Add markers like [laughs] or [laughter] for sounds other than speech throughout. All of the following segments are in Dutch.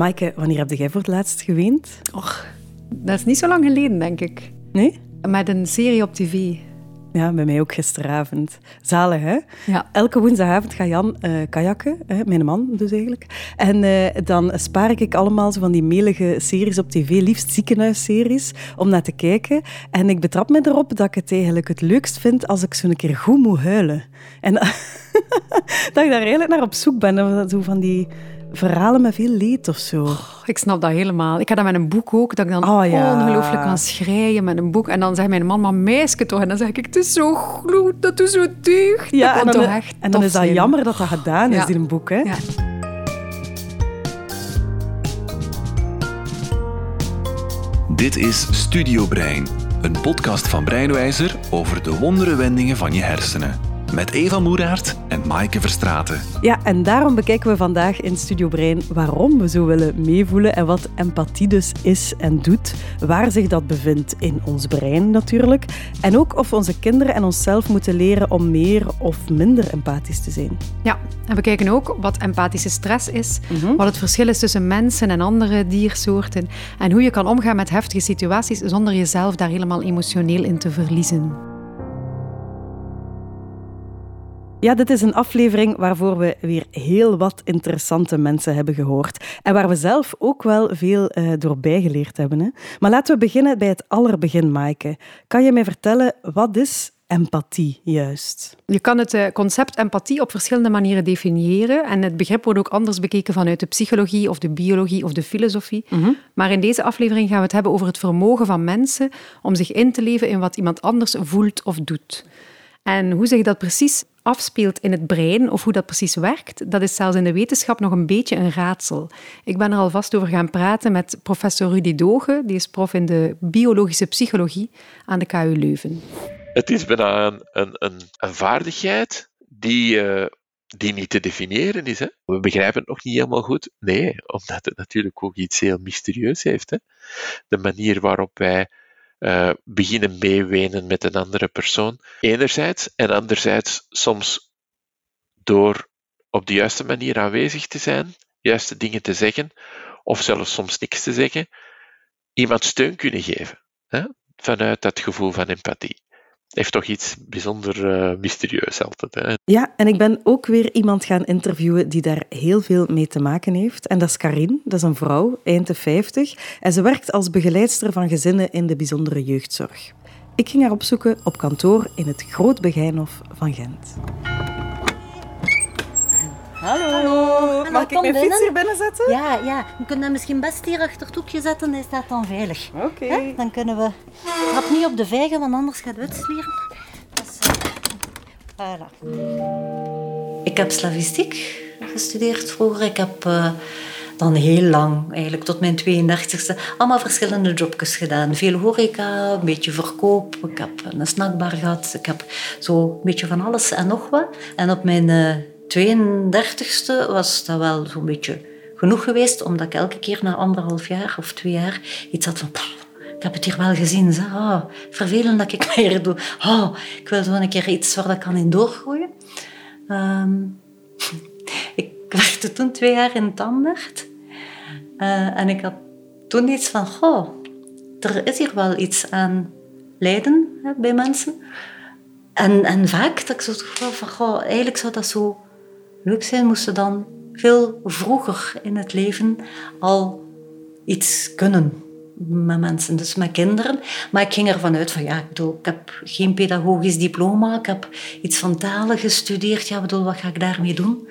Maaike, wanneer heb jij voor het laatst geweend? Och, dat is niet zo lang geleden, denk ik. Nee? Met een serie op tv. Ja, bij mij ook gisteravond. Zalig, hè? Ja. Elke woensdagavond gaat Jan uh, kajakken, hè, mijn man dus eigenlijk. En uh, dan spaar ik allemaal zo van die melige series op tv, liefst ziekenhuisseries, om naar te kijken. En ik betrap me erop dat ik het eigenlijk het leukst vind als ik zo een keer goed moet huilen. En [laughs] dat ik daar eigenlijk naar op zoek ben. Zo van die verhalen met veel leed of zo. Oh, ik snap dat helemaal. Ik heb dat met een boek ook, dat ik dan oh, ja. ongelooflijk kan schrijven met een boek. En dan zegt mijn man, maar meisje toch? En dan zeg ik, het is zo gloed, dat is zo deugd. Ja, dat en dan, echt en dan is dat jammer dat dat gedaan is in een boek. Hè? Ja. Dit is Studio Brein, een podcast van Breinwijzer over de wondere wendingen van je hersenen met Eva Moeraert en Maaike Verstraten. Ja, en daarom bekijken we vandaag in Studio Brein waarom we zo willen meevoelen en wat empathie dus is en doet, waar zich dat bevindt in ons brein natuurlijk, en ook of onze kinderen en onszelf moeten leren om meer of minder empathisch te zijn. Ja, en we kijken ook wat empathische stress is, mhm. wat het verschil is tussen mensen en andere diersoorten en hoe je kan omgaan met heftige situaties zonder jezelf daar helemaal emotioneel in te verliezen. Ja, dit is een aflevering waarvoor we weer heel wat interessante mensen hebben gehoord. En waar we zelf ook wel veel uh, door bijgeleerd hebben. Hè? Maar laten we beginnen bij het allerbegin, Maaike. Kan je mij vertellen, wat is empathie juist? Je kan het eh, concept empathie op verschillende manieren definiëren. En het begrip wordt ook anders bekeken vanuit de psychologie of de biologie of de filosofie. Mhm. Maar in deze aflevering gaan we het hebben over het vermogen van mensen om zich in te leven in wat iemand anders voelt of doet. En hoe zich dat precies afspeelt in het brein of hoe dat precies werkt, dat is zelfs in de wetenschap nog een beetje een raadsel. Ik ben er alvast over gaan praten met professor Rudy Doge, die is prof in de biologische psychologie aan de KU Leuven. Het is bijna een, een, vaardigheid die, uh, die niet te definiëren is. Hè? We begrijpen het nog niet helemaal goed. Nee, omdat het natuurlijk ook iets heel mysterieus heeft. Hè? De manier waarop wij uh, beginnen meewenen met een andere persoon. Enerzijds. En anderzijds soms door op de juiste manier aanwezig te zijn, juiste dingen te zeggen, of zelfs soms niks te zeggen, iemand steun kunnen geven. Hè? Vanuit dat gevoel van empathie heeft toch iets bijzonder uh, mysterieus altijd. Hè? Ja, en ik ben ook weer iemand gaan interviewen die daar heel veel mee te maken heeft. En dat is Karin, dat is een vrouw, eind de 50. En ze werkt als begeleidster van gezinnen in de bijzondere jeugdzorg. Ik ging haar opzoeken op kantoor in het Groot Begijnhof van Gent. Hallo. Hallo. Mag ik mijn fiets hier binnen zetten? Ja, ja. We kunnen hem misschien best hier achter het hoekje zetten. Hij staat dan veilig. Oké. Dan kunnen we... Trap niet op de vijgen, want anders gaat het uitslieren. Dus, uh... voilà. Ik heb slavistiek gestudeerd vroeger. Ik heb... Uh, dan heel lang, eigenlijk tot mijn 32e, allemaal verschillende jobjes gedaan. Veel horeca, een beetje verkoop. Ik heb een snackbar gehad. Ik heb zo een beetje van alles en nog wat. En op mijn uh, 32e was dat wel zo'n beetje genoeg geweest, omdat ik elke keer na anderhalf jaar of twee jaar iets had van... ik heb het hier wel gezien. Zo. Oh, vervelend dat ik [laughs] meer doe. Oh, ik wil zo een keer iets waar ik kan in doorgroeien. Um, [laughs] ik werkte toen twee jaar in Tandacht. Uh, en ik had toen iets van... Oh, er is hier wel iets aan lijden bij mensen. En, en vaak dat ik zo van... Eigenlijk zou dat zo leuk zijn, moesten dan veel vroeger in het leven al iets kunnen met mensen, dus met kinderen. Maar ik ging ervan uit van, ja, ik, ik heb geen pedagogisch diploma, ik heb iets van talen gestudeerd, ja, bedoel, wat ga ik daarmee doen?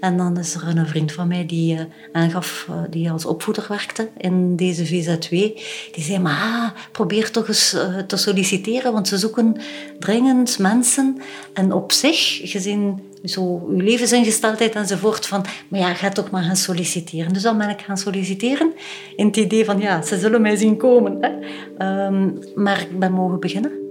En dan is er een vriend van mij die uh, aangaf, uh, die als opvoeder werkte in deze VZ2. Die zei, maar ah, probeer toch eens uh, te solliciteren, want ze zoeken dringend mensen. En op zich, gezien zo uw levensingesteldheid enzovoort, van, maar ja, ga toch maar gaan solliciteren. Dus dan ben ik gaan solliciteren in het idee van, ja, ze zullen mij zien komen. Hè. Um, maar ik ben mogen beginnen.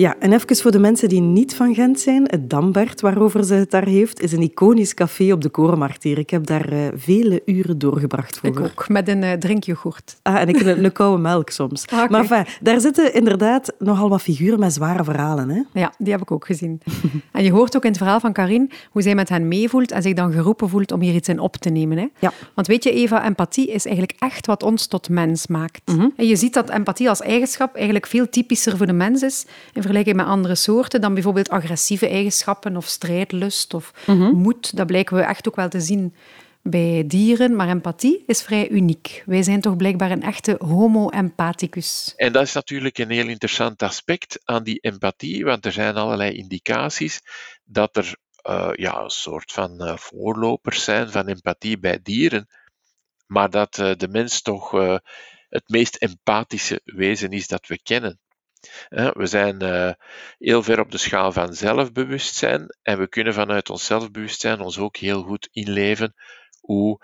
Ja, en even voor de mensen die niet van Gent zijn. Het Dambert, waarover ze het daar heeft, is een iconisch café op de Korenmarkt hier. Ik heb daar uh, vele uren doorgebracht vroeger. Ik ook, met een uh, drinkyoghurt. Ah, en ik een, een koude melk soms. Ah, okay. Maar enfin, daar zitten inderdaad nogal wat figuren met zware verhalen. Hè? Ja, die heb ik ook gezien. [laughs] en je hoort ook in het verhaal van Karin hoe zij met hen meevoelt en zich dan geroepen voelt om hier iets in op te nemen. Hè? Ja. Want weet je, Eva, empathie is eigenlijk echt wat ons tot mens maakt. Mm -hmm. En je ziet dat empathie als eigenschap eigenlijk veel typischer voor de mens is in vergelijking met andere soorten dan bijvoorbeeld agressieve eigenschappen of strijdlust of mm -hmm. moed. Dat blijken we echt ook wel te zien bij dieren, maar empathie is vrij uniek. Wij zijn toch blijkbaar een echte homo empathicus. En dat is natuurlijk een heel interessant aspect aan die empathie, want er zijn allerlei indicaties dat er uh, ja, een soort van uh, voorlopers zijn van empathie bij dieren, maar dat uh, de mens toch het meest empathische wezen is dat we kennen. We zijn heel ver op de schaal van zelfbewustzijn en we kunnen vanuit ons zelfbewustzijn ons ook heel goed inleven hoe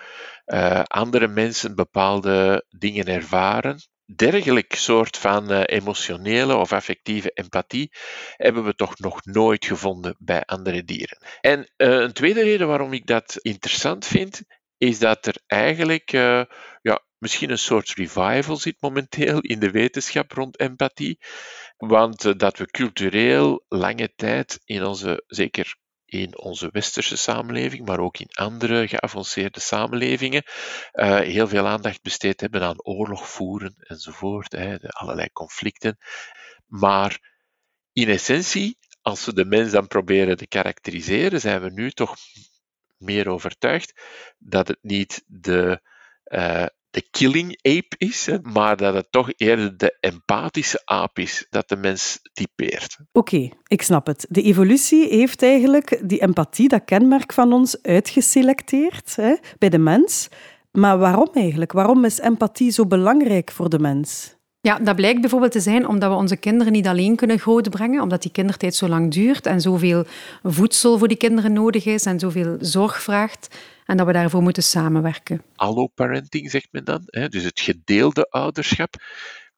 andere mensen bepaalde dingen ervaren. Dergelijk soort van emotionele of affectieve empathie hebben we toch nog nooit gevonden bij andere dieren. En een tweede reden waarom ik dat interessant vind, is dat er eigenlijk ja, misschien een soort revival zit momenteel in de wetenschap rond empathie. Want dat we cultureel lange tijd in onze, zeker in onze westerse samenleving, maar ook in andere geavanceerde samenlevingen, uh, heel veel aandacht besteed hebben aan oorlog voeren enzovoort, hè, de allerlei conflicten. Maar in essentie, als we de mens dan proberen te karakteriseren, zijn we nu toch meer overtuigd dat het niet de, uh, de killing ape is, maar dat het toch eerder de empathische aap is dat de mens typeert. Oké, okay, ik snap het. De evolutie heeft eigenlijk die empathie, dat kenmerk van ons, uitgeselecteerd hè, bij de mens. Maar waarom eigenlijk? Waarom is empathie zo belangrijk voor de mens? Ja, dat blijkt bijvoorbeeld te zijn omdat we onze kinderen niet alleen kunnen grootbrengen, omdat die kindertijd zo lang duurt en zoveel voedsel voor die kinderen nodig is en zoveel zorg vraagt en dat we daarvoor moeten samenwerken. Alloparenting zegt men dan, hè? dus het gedeelde ouderschap.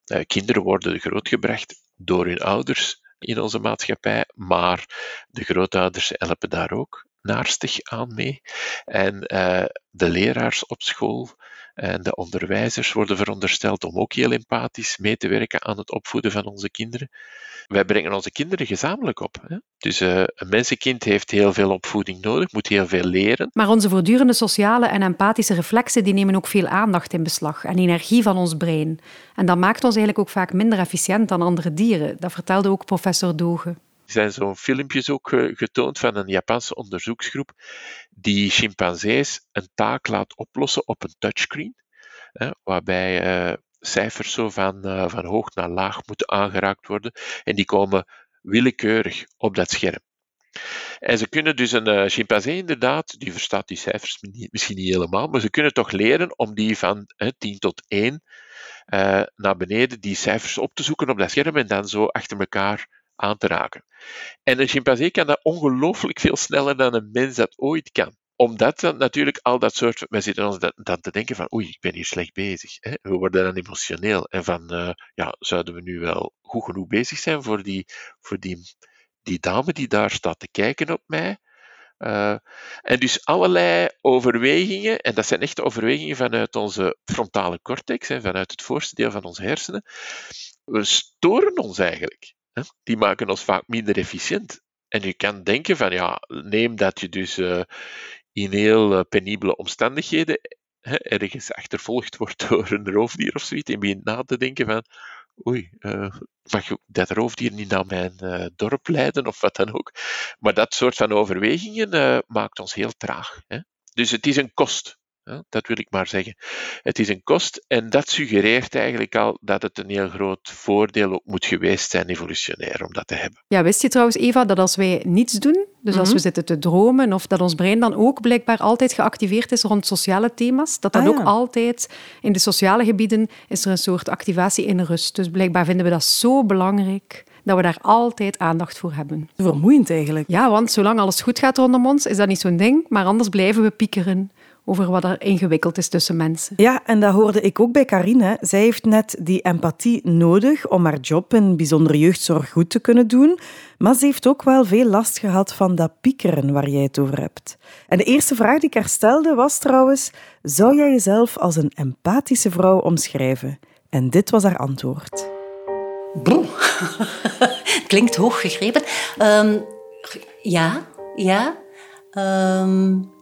Uh, kinderen worden grootgebracht door hun ouders in onze maatschappij, maar de grootouders helpen daar ook naarstig aan mee. En uh, de leraars op school en de onderwijzers worden verondersteld om ook heel empathisch mee te werken aan het opvoeden van onze kinderen. Wij brengen onze kinderen gezamenlijk op. Hè? Dus uh, een mensenkind heeft heel veel opvoeding nodig, moet heel veel leren. Maar onze voortdurende sociale en empathische reflexen die nemen ook veel aandacht in beslag en energie van ons brein. En dat maakt ons eigenlijk ook vaak minder efficiënt dan andere dieren. Dat vertelde ook professor Doge. Zijn zo'n filmpjes ook getoond van een Japanse onderzoeksgroep die chimpansees een taak laat oplossen op een touchscreen, hè, waarbij uh, cijfers zo van, uh, van hoog naar laag moeten aangeraakt worden en die komen willekeurig op dat scherm. En ze kunnen dus een chimpansee inderdaad, die verstaat die cijfers misschien niet helemaal, maar ze kunnen toch leren om die van uh, 10 tot 1 uh, naar beneden, die cijfers op te zoeken op dat scherm en dan zo achter elkaar aan te raken. En een chimpansee kan dat ongelooflijk veel sneller dan een mens dat ooit kan omdat dan natuurlijk al dat soort. Wij zitten ons dan te denken van. Oei, ik ben hier slecht bezig. Hè? We worden dan emotioneel. En van. Uh, ja, zouden we nu wel goed genoeg bezig zijn voor die, voor die, die dame die daar staat te kijken op mij? Uh, en dus allerlei overwegingen, en dat zijn echte overwegingen vanuit onze frontale cortex, hè, vanuit het voorste deel van onze hersenen, we storen ons eigenlijk. Die maken ons vaak minder efficiënt. En je kan denken van, ja, neem dat je dus uh, in heel uh, penibele omstandigheden hè, ergens achtervolgd wordt [laughs] door een roofdier of zoiets en begint na te denken van oei, uh, mag dat roofdier niet naar mijn dorp leiden of wat dan ook. Maar dat soort van overwegingen maakt ons heel traag. Hè? Dus het is een kost. Dat wil ik maar zeggen. Het is een kost en dat suggereert eigenlijk al dat het een heel groot voordeel ook moet geweest zijn, evolutionair, om dat te hebben. Ja, wist je trouwens, Eva, dat als wij niets doen, dus als we Mhm. zitten te dromen, of dat ons brein dan ook blijkbaar altijd geactiveerd is rond sociale thema's, dat dat Ah, ook ja. altijd in de sociale gebieden is er een soort activatie in rust. Dus blijkbaar vinden we dat zo belangrijk dat we daar altijd aandacht voor hebben. Vermoeiend eigenlijk. Ja, want zolang alles goed gaat rondom ons, is dat niet zo'n ding, maar anders blijven we piekeren over wat er ingewikkeld is tussen mensen. Ja, en dat hoorde ik ook bij Karine. Zij heeft net die empathie nodig om haar job in bijzondere jeugdzorg goed te kunnen doen. Maar ze heeft ook wel veel last gehad van dat piekeren waar jij het over hebt. En de eerste vraag die ik haar stelde was trouwens: zou jij jezelf als een empathische vrouw omschrijven? En dit was haar antwoord. Boe. [laughs] Klinkt hoog gegrepen. Um, ja, ja. Um,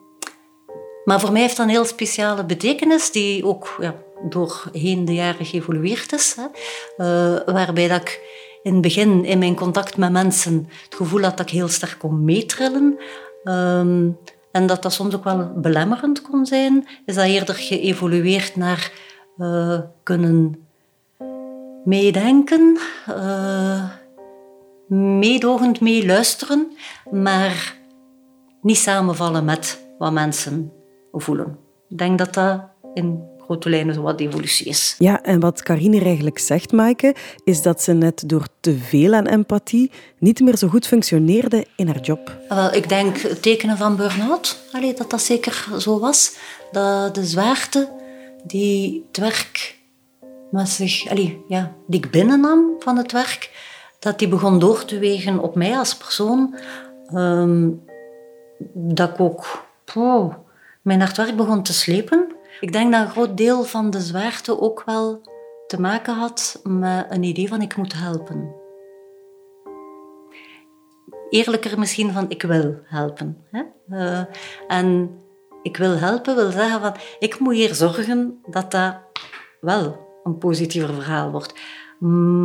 maar voor mij heeft dat een heel speciale betekenis, die ook ja, doorheen de jaren geëvolueerd is. Hè. Uh, waarbij dat ik in het begin in mijn contact met mensen het gevoel had dat ik heel sterk kon meetrillen. Um, en dat dat soms ook wel belemmerend kon zijn, is dat eerder geëvolueerd naar uh, kunnen meedenken, uh, meedogend meeluisteren, maar niet samenvallen met wat mensen voelen. Ik denk dat dat in grote lijnen wat evolutie is. Ja, en wat Karine eigenlijk zegt, Maaike, is dat ze net door te veel aan empathie niet meer zo goed functioneerde in haar job. Wel, ik denk tekenen van burn-out, dat dat zeker zo was. Dat de zwaarte die het werk met zich, allee, ja, die ik binnennam van het werk, dat die begon door te wegen op mij als persoon. Um, dat ik ook mijn hard werk begon te slepen. Ik denk dat een groot deel van de zwaarte ook wel te maken had met een idee van ik moet helpen. Eerlijker misschien van ik wil helpen. Hè? Uh, en ik wil helpen wil zeggen van ik moet hier zorgen dat dat wel een positiever verhaal wordt.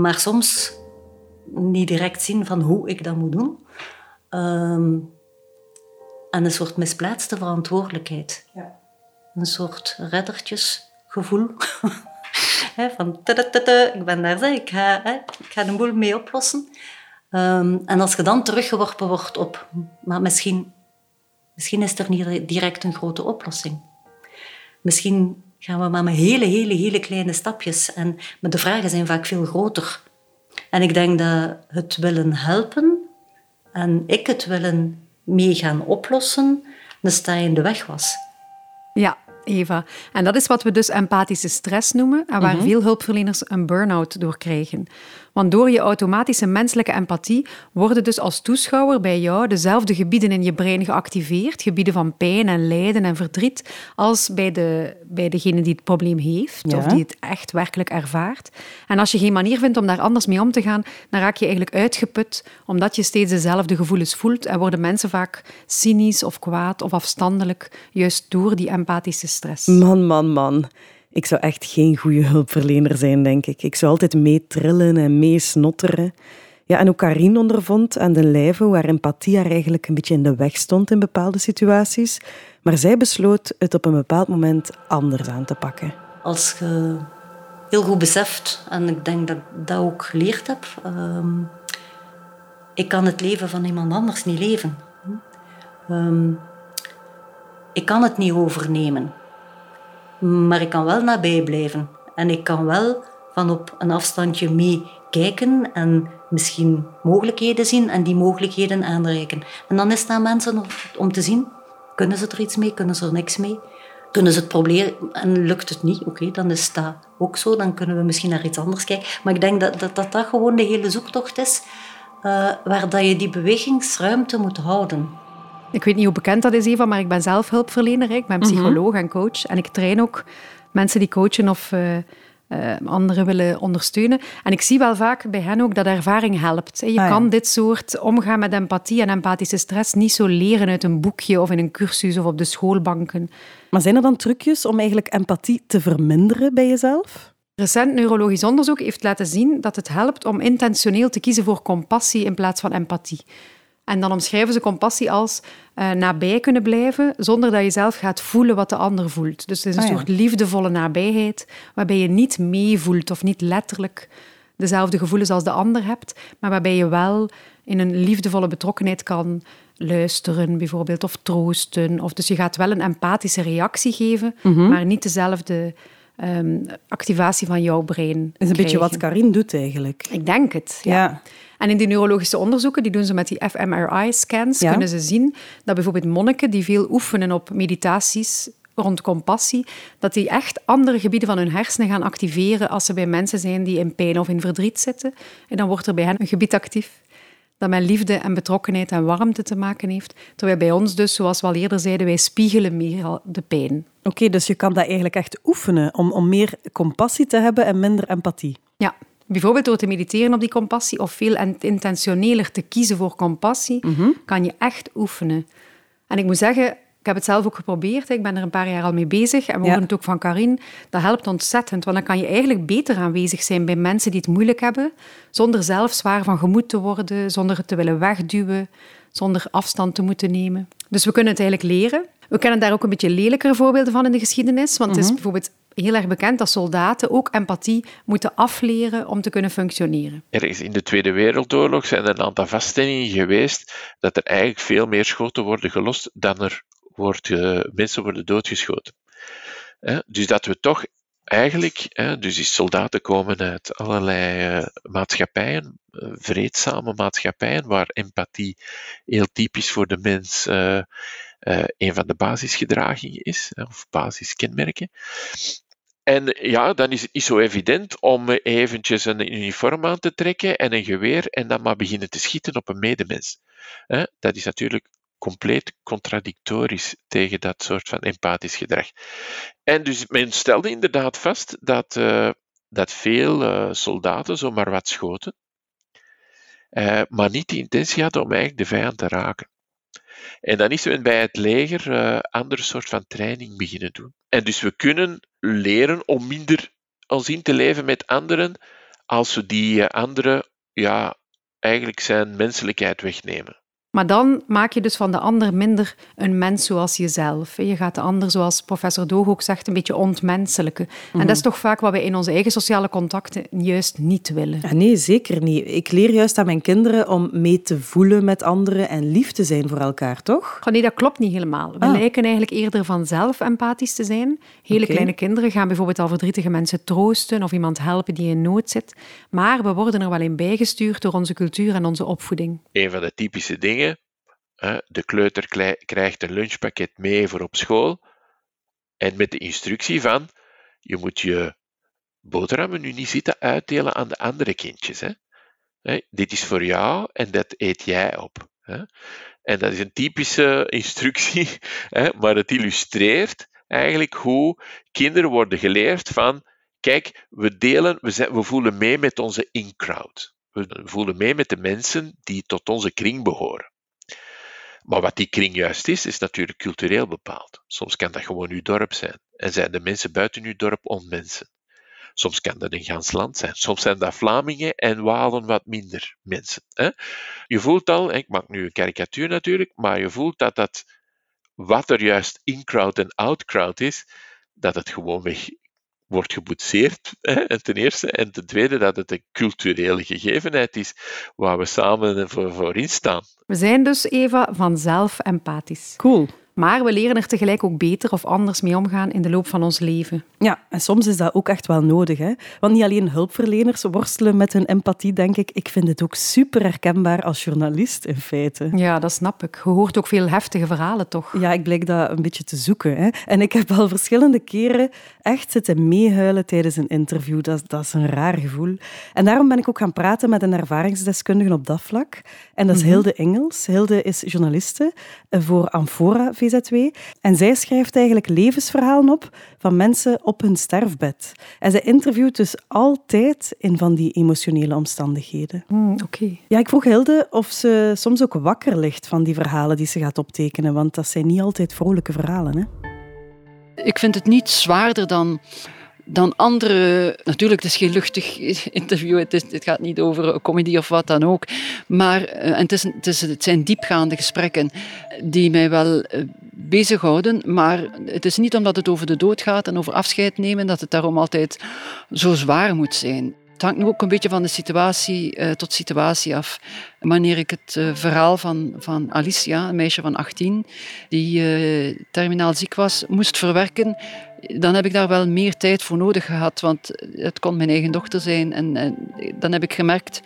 Maar soms niet direct zien van hoe ik dat moet doen. Um, en een soort misplaatste verantwoordelijkheid. Ja. Een soort reddertjesgevoel. [laughs] van ik ben daar, ik ga, ik ga de boel mee oplossen. Ehm, en als je dan teruggeworpen wordt op, maar misschien, misschien is er niet direct een grote oplossing. Misschien gaan we maar met hele, hele, hele kleine stapjes. En, maar de vragen zijn vaak veel groter. En ik denk dat het willen helpen en ik het willen mee gaan oplossen, een sta je in de weg was. Ja, Eva. En dat is wat we dus empathische stress noemen en waar mhm. veel hulpverleners een burn-out door krijgen. Want door je automatische menselijke empathie worden dus als toeschouwer bij jou dezelfde gebieden in je brein geactiveerd, gebieden van pijn en lijden en verdriet, als bij, de, bij degene die het probleem heeft of die het echt werkelijk ervaart. En als je geen manier vindt om daar anders mee om te gaan, dan raak je eigenlijk uitgeput omdat je steeds dezelfde gevoelens voelt en worden mensen vaak cynisch of kwaad of afstandelijk, juist door die empathische stress. Man, man, man. Ik zou echt geen goede hulpverlener zijn, denk ik. Ik zou altijd meetrillen en meesnotteren. Ja, en ook Karin ondervond aan de lijve waar empathie haar eigenlijk een beetje in de weg stond in bepaalde situaties. Maar zij besloot het op een bepaald moment anders aan te pakken. Als je heel goed beseft, en ik denk dat ik dat ook geleerd heb, uh, ik kan het leven van iemand anders niet leven. Um, ik kan het niet overnemen. Maar ik kan wel nabij blijven. En ik kan wel van op een afstandje mee kijken en misschien mogelijkheden zien en die mogelijkheden aanreiken. En dan is het aan mensen om te zien, kunnen ze er iets mee, kunnen ze er niks mee? Kunnen ze het proberen en lukt het niet? Oké, dan is dat ook zo. Dan kunnen we misschien naar iets anders kijken. Maar ik denk dat dat, dat, dat gewoon de hele zoektocht is, uh, waar dat je die bewegingsruimte moet houden. Ik weet niet hoe bekend dat is, Eva, maar ik ben zelf hulpverlener. Ik ben mhm. psycholoog en coach. En ik train ook mensen die coachen of uh, uh, anderen willen ondersteunen. En ik zie wel vaak bij hen ook dat ervaring helpt. Je ah, kan dit soort omgaan met empathie en empathische stress niet zo leren uit een boekje of in een cursus of op de schoolbanken. Maar zijn er dan trucjes om eigenlijk empathie te verminderen bij jezelf? Recent neurologisch onderzoek heeft laten zien dat het helpt om intentioneel te kiezen voor compassie in plaats van empathie. En dan omschrijven ze compassie als uh, nabij kunnen blijven zonder dat je zelf gaat voelen wat de ander voelt. Dus het is een ah, soort liefdevolle nabijheid waarbij je niet meevoelt of niet letterlijk dezelfde gevoelens als de ander hebt, maar waarbij je wel in een liefdevolle betrokkenheid kan luisteren, bijvoorbeeld, of troosten. Of dus je gaat wel een empathische reactie geven, mhm. maar niet dezelfde ehm, activatie van jouw brein. Dat is een beetje wat Karin doet eigenlijk. Ik denk het, ja. En in die neurologische onderzoeken, die doen ze met die fMRI-scans, kunnen ze zien dat bijvoorbeeld monniken die veel oefenen op meditaties rond compassie, dat die echt andere gebieden van hun hersenen gaan activeren als ze bij mensen zijn die in pijn of in verdriet zitten. En dan wordt er bij hen een gebied actief dat met liefde en betrokkenheid en warmte te maken heeft. Terwijl bij ons dus, zoals we al eerder zeiden, wij spiegelen meer de pijn. Oké, dus je kan dat eigenlijk echt oefenen om, om meer compassie te hebben en minder empathie. Ja, bijvoorbeeld door te mediteren op die compassie of veel intentioneler te kiezen voor compassie, Mhm. kan je echt oefenen. En ik moet zeggen, ik heb het zelf ook geprobeerd. Ik ben er een paar jaar al mee bezig. En we Ja. horen het ook van Karin. Dat helpt ontzettend. Want dan kan je eigenlijk beter aanwezig zijn bij mensen die het moeilijk hebben. Zonder zelf zwaar van gemoed te worden. Zonder het te willen wegduwen. Zonder afstand te moeten nemen. Dus we kunnen het eigenlijk leren. We kennen daar ook een beetje lelijkere voorbeelden van in de geschiedenis. Want het is bijvoorbeeld heel erg bekend dat soldaten ook empathie moeten afleren om te kunnen functioneren. Ergens in de Tweede Wereldoorlog zijn er een aantal vaststellingen geweest dat er eigenlijk veel meer schoten worden gelost dan er wordt, eh, mensen worden doodgeschoten. Dus dat we toch eigenlijk, hè, dus die soldaten komen uit allerlei eh, maatschappijen, eh, vreedzame maatschappijen, waar empathie heel typisch voor de mens eh, eh, een van de basisgedragingen is, of basiskenmerken. En ja, dan is het niet zo evident om eventjes een uniform aan te trekken en een geweer en dan maar beginnen te schieten op een medemens. Dat is natuurlijk compleet contradictorisch tegen dat soort van empathisch gedrag. En dus men stelde inderdaad vast dat, eh, dat veel eh, soldaten zomaar wat schoten, eh, maar niet de intentie hadden om eigenlijk de vijand te raken. En dan is men bij het leger eh andere soort van training beginnen doen. En dus we kunnen leren om minder ons in te leven met anderen als we die eh, anderen ja, eigenlijk zijn menselijkheid wegnemen. Maar dan maak je dus van de ander minder een mens zoals jezelf. Je gaat de ander, zoals professor Doog ook zegt, een beetje ontmenselijken. En dat is toch vaak wat wij in onze eigen sociale contacten juist niet willen. Ja, nee, zeker niet. Ik leer juist aan mijn kinderen om mee te voelen met anderen en lief te zijn voor elkaar, toch? Nee, dat klopt niet helemaal. We Ah. lijken eigenlijk eerder vanzelf empathisch te zijn. Hele kleine kinderen gaan bijvoorbeeld al verdrietige mensen troosten of iemand helpen die in nood zit. Maar we worden er wel in bijgestuurd door onze cultuur en onze opvoeding. Een van de typische dingen, de kleuter krijgt een lunchpakket mee voor op school en met de instructie van je moet je boterhammen nu niet zitten uitdelen aan de andere kindjes. Dit is voor jou en dat eet jij op. En dat is een typische [laughs] instructie, maar het illustreert eigenlijk hoe kinderen worden geleerd van kijk, we delen, we, we voelen mee met onze in-crowd. We voelen mee met de mensen die tot onze kring behoren. Maar wat die kring juist is, is natuurlijk cultureel bepaald. Soms kan dat gewoon uw dorp zijn. En zijn de mensen buiten uw dorp onmensen. Soms kan dat een gans land zijn. Soms zijn dat Vlamingen en Walen wat minder mensen. Hè? Je voelt al, ik maak nu een karikatuur natuurlijk, maar je voelt dat dat wat er juist in-crowd en out-crowd is, dat het gewoonweg wordt geboetseerd, hè, en ten eerste. En ten tweede dat het een culturele gegevenheid is waar we samen voor, voor instaan. We zijn dus, Eva, vanzelf empathisch. Cool. Maar we leren er tegelijk ook beter of anders mee omgaan in de loop van ons leven. Ja, en soms is dat ook echt wel nodig. Hè? Want niet alleen hulpverleners worstelen met hun empathie, denk ik. Ik vind het ook super herkenbaar als journalist, in feite. Ja, dat snap ik. Je hoort ook veel heftige verhalen, toch? Ja, ik blijk dat een beetje te zoeken. Hè? En ik heb al verschillende keren echt zitten meehuilen tijdens een interview. Dat, dat is een raar gevoel. En daarom ben ik ook gaan praten met een ervaringsdeskundige op dat vlak. En dat is Hilde Engels. Hilde is journaliste voor Amfora VZW. En zij schrijft eigenlijk levensverhalen op van mensen op hun sterfbed. En zij interviewt dus altijd in van die emotionele omstandigheden. Hmm, Oké. Ja, ik vroeg Hilde of ze soms ook wakker ligt van die verhalen die ze gaat optekenen, want dat zijn niet altijd vrolijke verhalen. Hè? Ik vind het niet zwaarder dan, dan andere. Natuurlijk, het is geen luchtig interview. Het, is, het gaat niet over comedy of wat dan ook. Maar eh, en het, is, het, zijn diepgaande gesprekken die mij wel eh, bezighouden. Maar het is niet omdat het over de dood gaat en over afscheid nemen dat het daarom altijd zo zwaar moet zijn. Het hangt nu ook een beetje van de situatie eh, tot situatie af. Wanneer ik het verhaal van, van Alicia, een meisje van 18, die eh, terminaal ziek was, moest verwerken, dan heb ik daar wel meer tijd voor nodig gehad. Want het kon mijn eigen dochter zijn. En, dan heb ik gemerkt,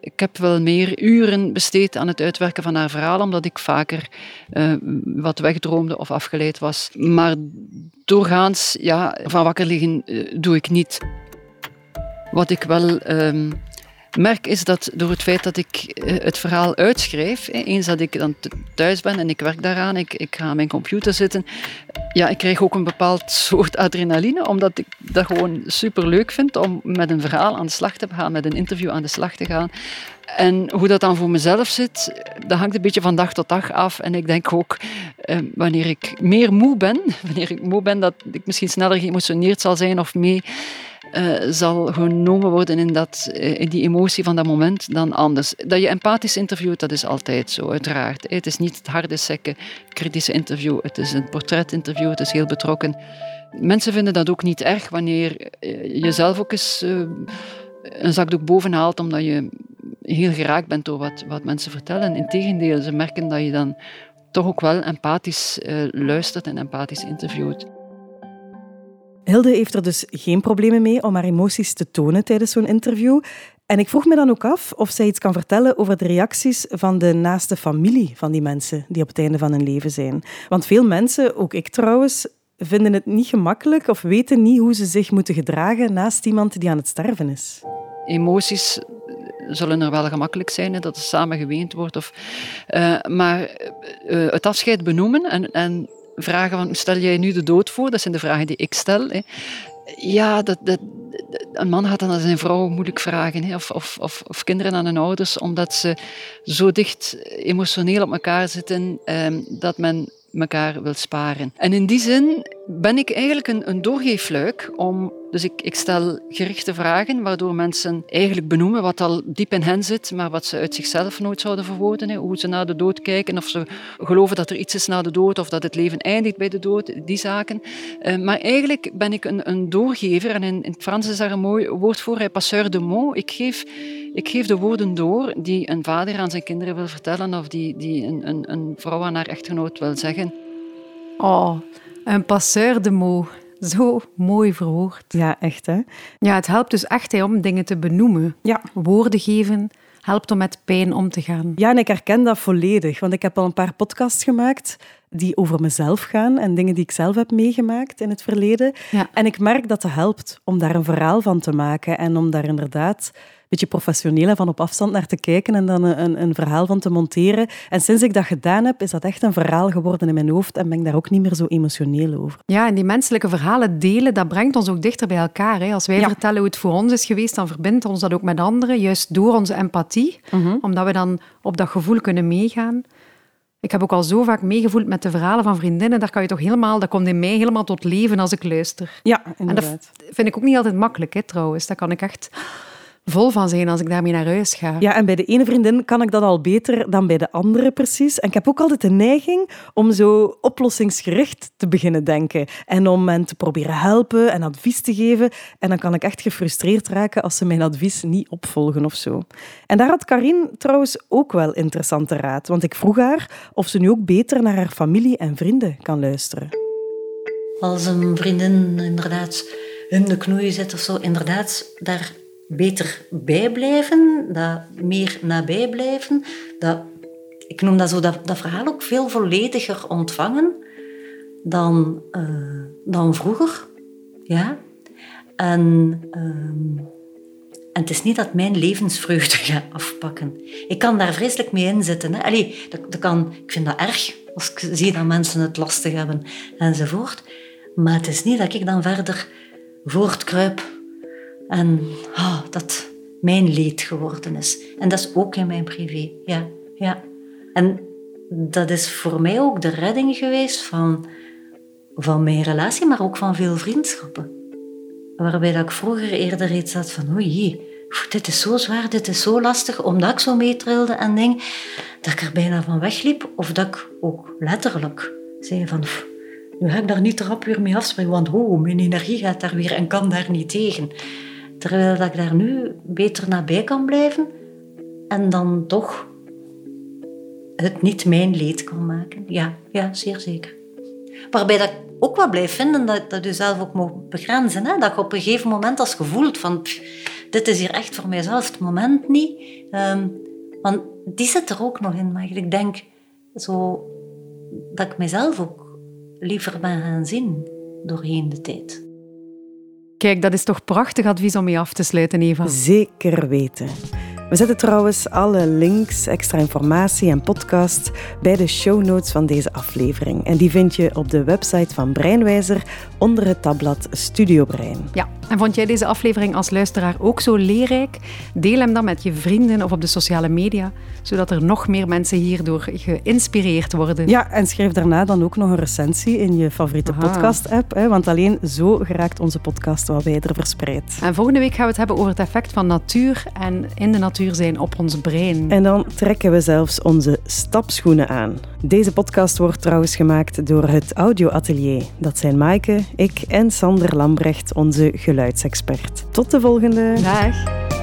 ik heb wel meer uren besteed aan het uitwerken van haar verhaal, omdat ik vaker eh, wat wegdroomde of afgeleid was. Maar doorgaans, ja, van wakker liggen uh, doe ik niet. Wat ik wel um, merk is dat door het feit dat ik uh, het verhaal uitschrijf, eens dat ik dan thuis ben en ik werk daaraan, ik, ik ga aan mijn computer zitten, ja, ik krijg ook een bepaald [laughs] soort adrenaline, omdat ik dat gewoon super leuk vind om met een verhaal aan de slag te gaan, met een interview aan de slag te gaan. En hoe dat dan voor mezelf zit, dat hangt een beetje van dag tot dag af. En ik denk ook, eh, wanneer ik meer moe ben, [laughs] wanneer ik moe ben, dat ik misschien sneller geëmotioneerd zal zijn of mee uh, zal genomen worden in, dat, uh, in die emotie van dat moment dan anders. Dat je empathisch interviewt, dat is altijd zo, uiteraard. Het is niet het harde, sekke, kritische interview. Het is een portretinterview, het is heel betrokken. Mensen vinden dat ook niet erg wanneer je jezelf ook eens een zakdoek bovenhaalt omdat je heel geraakt bent door wat, wat mensen vertellen. Integendeel, ze merken dat je dan toch ook wel empathisch luistert en empathisch interviewt. Hilde heeft er dus geen problemen mee om haar emoties te tonen tijdens zo'n interview. En ik vroeg me dan ook af of zij iets kan vertellen over de reacties van de naaste familie van die mensen die op het einde van hun leven zijn. Want veel mensen, ook ik trouwens, vinden het niet gemakkelijk of weten niet hoe ze zich moeten gedragen naast iemand die aan het sterven is. Emoties zullen er wel gemakkelijk zijn, dat er samen geweend wordt. Of, uh, maar uh, het afscheid benoemen en, en vragen van, stel jij nu de dood voor? Dat zijn de vragen die ik stel. Hè. Ja, dat, dat, een man gaat dan aan zijn vrouw moeilijk vragen, hè, of, of, of, of, kinderen aan hun ouders, omdat ze zo dicht emotioneel op elkaar zitten eh, dat men elkaar wil sparen. En in die zin ben ik eigenlijk een, een doorgeefluik om. Dus ik, ik stel gerichte vragen, waardoor mensen eigenlijk benoemen wat al diep in hen zit, maar wat ze uit zichzelf nooit zouden verwoorden. Hoe ze naar de dood kijken, of ze geloven dat er iets is na de dood, of dat het leven eindigt bij de dood, die zaken. Uh, maar eigenlijk ben ik een, een doorgever, en in, in, het Frans is daar een mooi woord voor, passeur de mots. Ik geef, ik geef de woorden door die een vader aan zijn kinderen wil vertellen, of die, die een, een, een vrouw aan haar echtgenoot wil zeggen. Oh, een passeur de mots. Zo mooi verwoord. Ja, echt hè? Ja, het helpt dus echt om dingen te benoemen. Ja. Woorden geven helpt om met pijn om te gaan. Ja, en ik herken dat volledig. Want ik heb al een paar podcasts gemaakt die over mezelf gaan en dingen die ik zelf heb meegemaakt in het verleden. Ja. En ik merk dat het helpt om daar een verhaal van te maken en om daar inderdaad beetje professioneel van op afstand naar te kijken en dan een, een, verhaal van te monteren. En sinds ik dat gedaan heb, is dat echt een verhaal geworden in mijn hoofd en ben ik daar ook niet meer zo emotioneel over. Ja, en die menselijke verhalen delen, dat brengt ons ook dichter bij elkaar. Hè. Als wij vertellen hoe het voor ons is geweest, dan verbindt ons dat ook met anderen, juist door onze empathie, mhm. omdat we dan op dat gevoel kunnen meegaan. Ik heb ook al zo vaak meegevoeld met de verhalen van vriendinnen. Daar kan je toch helemaal, dat komt in mij helemaal tot leven als ik luister. Ja, inderdaad. En dat vind ik ook niet altijd makkelijk, hè, trouwens. Dat kan ik echt vol van zijn als ik daarmee naar huis ga. Ja, en bij de ene vriendin kan ik dat al beter dan bij de andere precies. En ik heb ook altijd de neiging om zo oplossingsgericht te beginnen denken. En om hen te proberen helpen en advies te geven. En dan kan ik echt gefrustreerd raken als ze mijn advies niet opvolgen of zo. En daar had Karin trouwens ook wel interessante raad. Want ik vroeg haar of ze nu ook beter naar haar familie en vrienden kan luisteren. Als een vriendin inderdaad hun de knoeien zet of zo, inderdaad daar beter bijblijven, dat meer nabij blijven. Dat, ik noem dat zo, dat, dat verhaal ook veel vollediger ontvangen dan, uh, dan vroeger. Ja? En, uh, en het is niet dat mijn levensvreugde [laughs] gaat afpakken. Ik kan daar vreselijk mee inzitten. Hè. Allee, dat, dat kan, ik vind dat erg als ik zie dat mensen het lastig hebben enzovoort. Maar het is niet dat ik dan verder voortkruip en oh, dat mijn leed geworden is. En dat is ook in mijn privé. Ja, ja. En dat is voor mij ook de redding geweest van, van mijn relatie, maar ook van veel vriendschappen. Waarbij dat ik vroeger eerder iets had van, oei, dit is zo zwaar, dit is zo lastig, omdat ik zo meetrilde en ding, dat ik er bijna van wegliep. Of dat ik ook letterlijk zei van, nu ga ik daar niet rap weer mee afspringen, want oh, mijn energie gaat daar weer en kan daar niet tegen. Terwijl dat ik daar nu beter nabij kan blijven en dan toch het niet mijn leed kan maken. Ja, ja zeer zeker. Waarbij dat ik ook wel blijf vinden dat, dat je zelf ook mag begrenzen. Hè? Dat je op een gegeven moment als gevoeld van dit is hier echt voor mijzelf het moment niet. Um, want die zit er ook nog in. Maar ik denk zo dat ik mezelf ook liever ben gaan zien. doorheen de tijd. Kijk, dat is toch prachtig advies om mee af te sluiten, Eva. Zeker weten. We zetten trouwens alle links, extra informatie en podcast bij de show notes van deze aflevering. En die vind je op de website van Breinwijzer onder het tabblad Studio Brein. Ja, en vond jij deze aflevering als luisteraar ook zo leerrijk? Deel hem dan met je vrienden of op de sociale media, zodat er nog meer mensen hierdoor geïnspireerd worden. Ja, en schrijf daarna dan ook nog een recensie in je favoriete podcast-app, want alleen zo geraakt onze podcast wat wijder verspreid. En volgende week gaan we het hebben over het effect van natuur en in de natuur zijn op ons brein. En dan trekken we zelfs onze stapschoenen aan. Deze podcast wordt trouwens gemaakt door het Audio Atelier. Dat zijn Maaike, ik en Sander Lambrecht, onze geluidsexpert. Tot de volgende. Dag.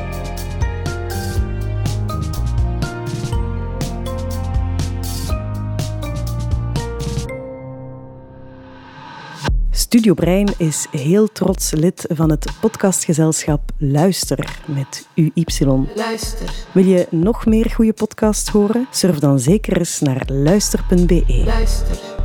Studio Brein is heel trots lid van het podcastgezelschap Luister met UY. Luister. Wil je nog meer goede podcasts horen? Surf dan zeker eens naar luister.be. Luister.